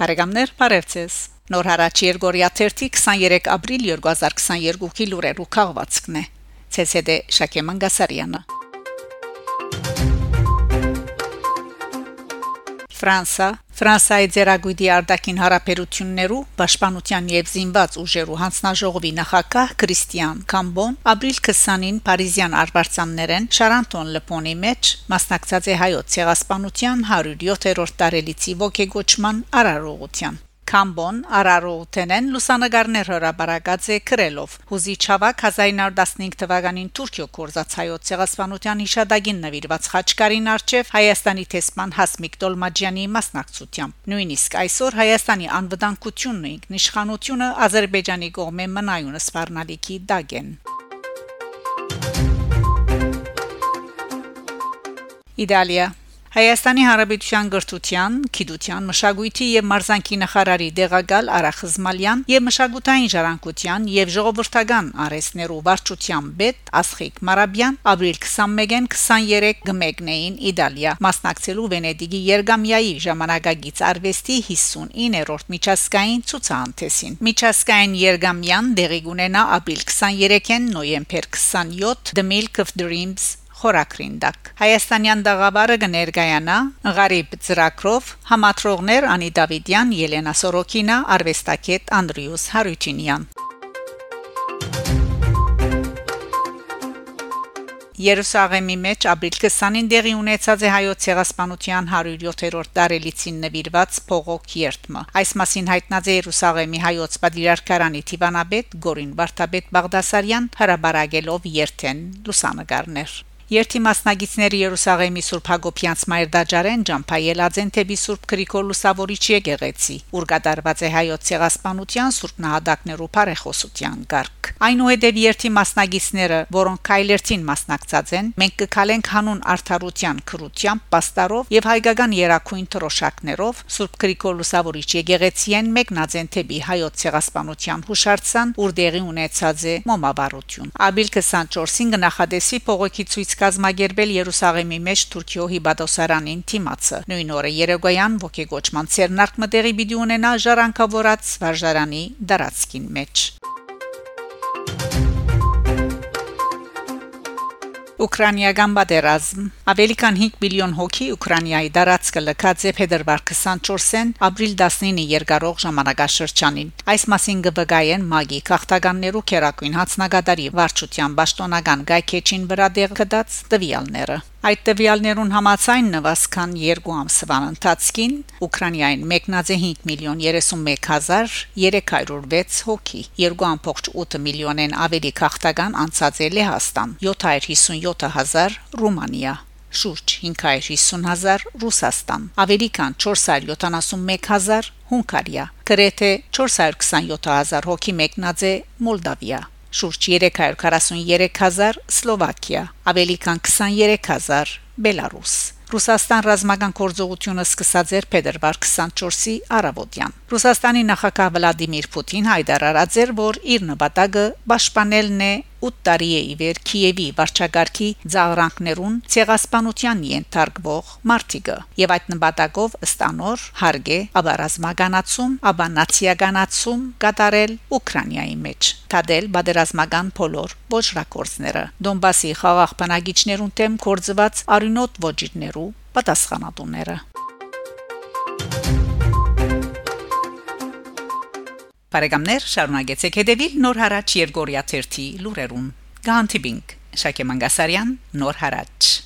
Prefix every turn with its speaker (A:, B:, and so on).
A: Հարեգամներ Փարեվցես Նոր հարաճ Երգորիա 23 ապրիլ 2022-ի լուրերու քաղվածքն է ՑՍԴ Շակե Մանգասարյանը Ֆրանսա Ֆրանսիայի ձերագույդի արտաքին հարաբերություններու պաշտպանության եւ զինված ուժերու հանձնաժողովի նախակահ Քրիստիան Կամբոն ապրիլ 20-ին Փարիզյան արբարձաններեն Շարանտոն Լեպոնի մեջ մասնակցած է հայոց ցեղասպանության 107-րդ տարելիցի ողեգոճման արարողության Կամբոն Արարոութենեն լուսանգարներ հրաբարակած է քրելով հուզի Չավակ 1915 թվականին Թուրքիո կորզացայոց ցեղասպանության հիշադակին նվիրված խաչկարին արչև Հայաստանի տեսփան Հասմիկ Տոլմաջյանի մասնակցությամբ նույնիսկ այսօր Հայաստանի անվտանգությունն ու ինքնիշխանությունը Ադրբեջանի կողմէ մնայուն սպառնալիքի դագեն Իտալիա Հայաստանի Հանրապետության գրթության, գիտության, մշակույթի եւ մարզանկի նախարարի դեղագալ Արախզմալյան եւ մշակութային ժառանգության եւ ժողովրդական արհեստներու վարչության պետ Ասխիկ Մարաբյան ապրիլ 21-ին 23 գմեկնեին Իտալիա մասնակցելու Վենեդիգի Երգամիայի ժամանակագից արվեստի 59-րդ միջազգային ցուցահանդեսին։ Միջազգային Երգամյան դեղի կունենա ապրիլ 23-ին նոյեմբեր 27 The Milk of Dreams խորակրինդակ Հայաստանյան դաղավարը կներկայանա Ղարիբ Ծրակրով համատրողներ Անի Դավիդյան, Ելենա Սորոկինա, արվեստագետ Անդրիուս Հարությունյան Երուսաղեմի մեջ ապրիլ 20-ին դեղի ունեցած է հայոց ցեղասպանության 107-րդ տարելիցին նվիրված փողոք երթմը։ Այս մասին հայտնած է Երուսաղեմի հայոց պատվիրակարանի Տիվանաբեդ Գորին Վարդապետ Բաղդասարյան հրաբարագելով երթեն լուսանգարներ Երթի մասնագետները Երուսաղեմի Սուրբ Հակոբյանց Մայրդաջարեն Ջամփայելաձեն թեպի Սուրբ Գրիգոր Լուսավորիչ եկեղեցի, ուր կատարված է հայոց ցեղասպանության Սուրբ նահատակներու բարեխոսության գարկ։ Այնուհետև երթի մասնագետները, որոնք քայլերթին մասնակցած են, մենք կքալենք հանուն արդարության քրությամբ, պաստարով եւ հայկական երակույն թրոշակներով Սուրբ Գրիգոր Լուսավորիչ եկեղեցիեն մեկնածեն թեպի հայոց ցեղասպանության հուշարձան, ուր դեղի ունեցած է մոմավառություն։ Աբիլ 24-ին գնահատեսի փողոքի ցույց կազմակերպել Երուսաղեմի մեջ Թուրքիո հիբադոսարանին թիմացը։ Նույն օրը Երեգոյան ողեգոճման ցերնարկ մտերի պիտի ունենա ժառանգավորած վարժարանի դարածքին մեջ։ Ուկրաինական պատերազմ. Ավելի քան 5 միլիոն հոգի Ուկրաինայի դարածքը լքած է փետրվար 24-ին ապրիլ 19-ի երկարող ժամանակաշրջանին։ Այս մասին գբգայեն մագի քաղաքտականներու քերակույն հացնագետարի վարչության պաշտոնական գայքեչին վրա դեղ կդած տվյալները։ Այդ տվյալներուն համաձայն նվազքան 2 ամսվան ընթացքին Ուկրաինային մեկնած է 5 միլիոն 31306 հոգի 2.8 միլիոնեն ավելի քաղաքական անցած է Լեհաստան 757000 Ռումանիա շուրջ 550000 Ռուսաստան ավելի քան 471000 Հունգարիա գրեթե 427000 հոգի մեկնած է Մոլդավիա շուրջ 343000 Սլովակիա, ավելի քան 23000 Բելարուս Ռուսաստան ռազմական գործողությունը սկսած էր փետրվար 24-ի առավոտյան։ Ռուսաստանի նախագահ Վլադիմիր Պուտին հայտարարած էր, որ իր նպատակը պաշտպանելն է 8 տարի է իվեր Կիևի վարչագարքի ցաղրանքներուն ցեղասպանության ենթարկվող մարտիկը եւ այդ նպատակով ստանոր հարգե աբարազմականացում աբանացիականացում կատարել Ուկրաինայի մեջ Թադել բادرազմական փոլոր ոչ ռակորձները Դոնբասի խաղաղ բնագիչներուն դեմ կորձված արյուն արյունոտ ոչիրներու պատասխանատուները Բարեկամներ, շարունակեցեք հետևել Նոր հարաճ Երգորիա 1-ի լուրերուն։ Գանտիբինգ Շակե Մանգասարյան, Նոր հարաճ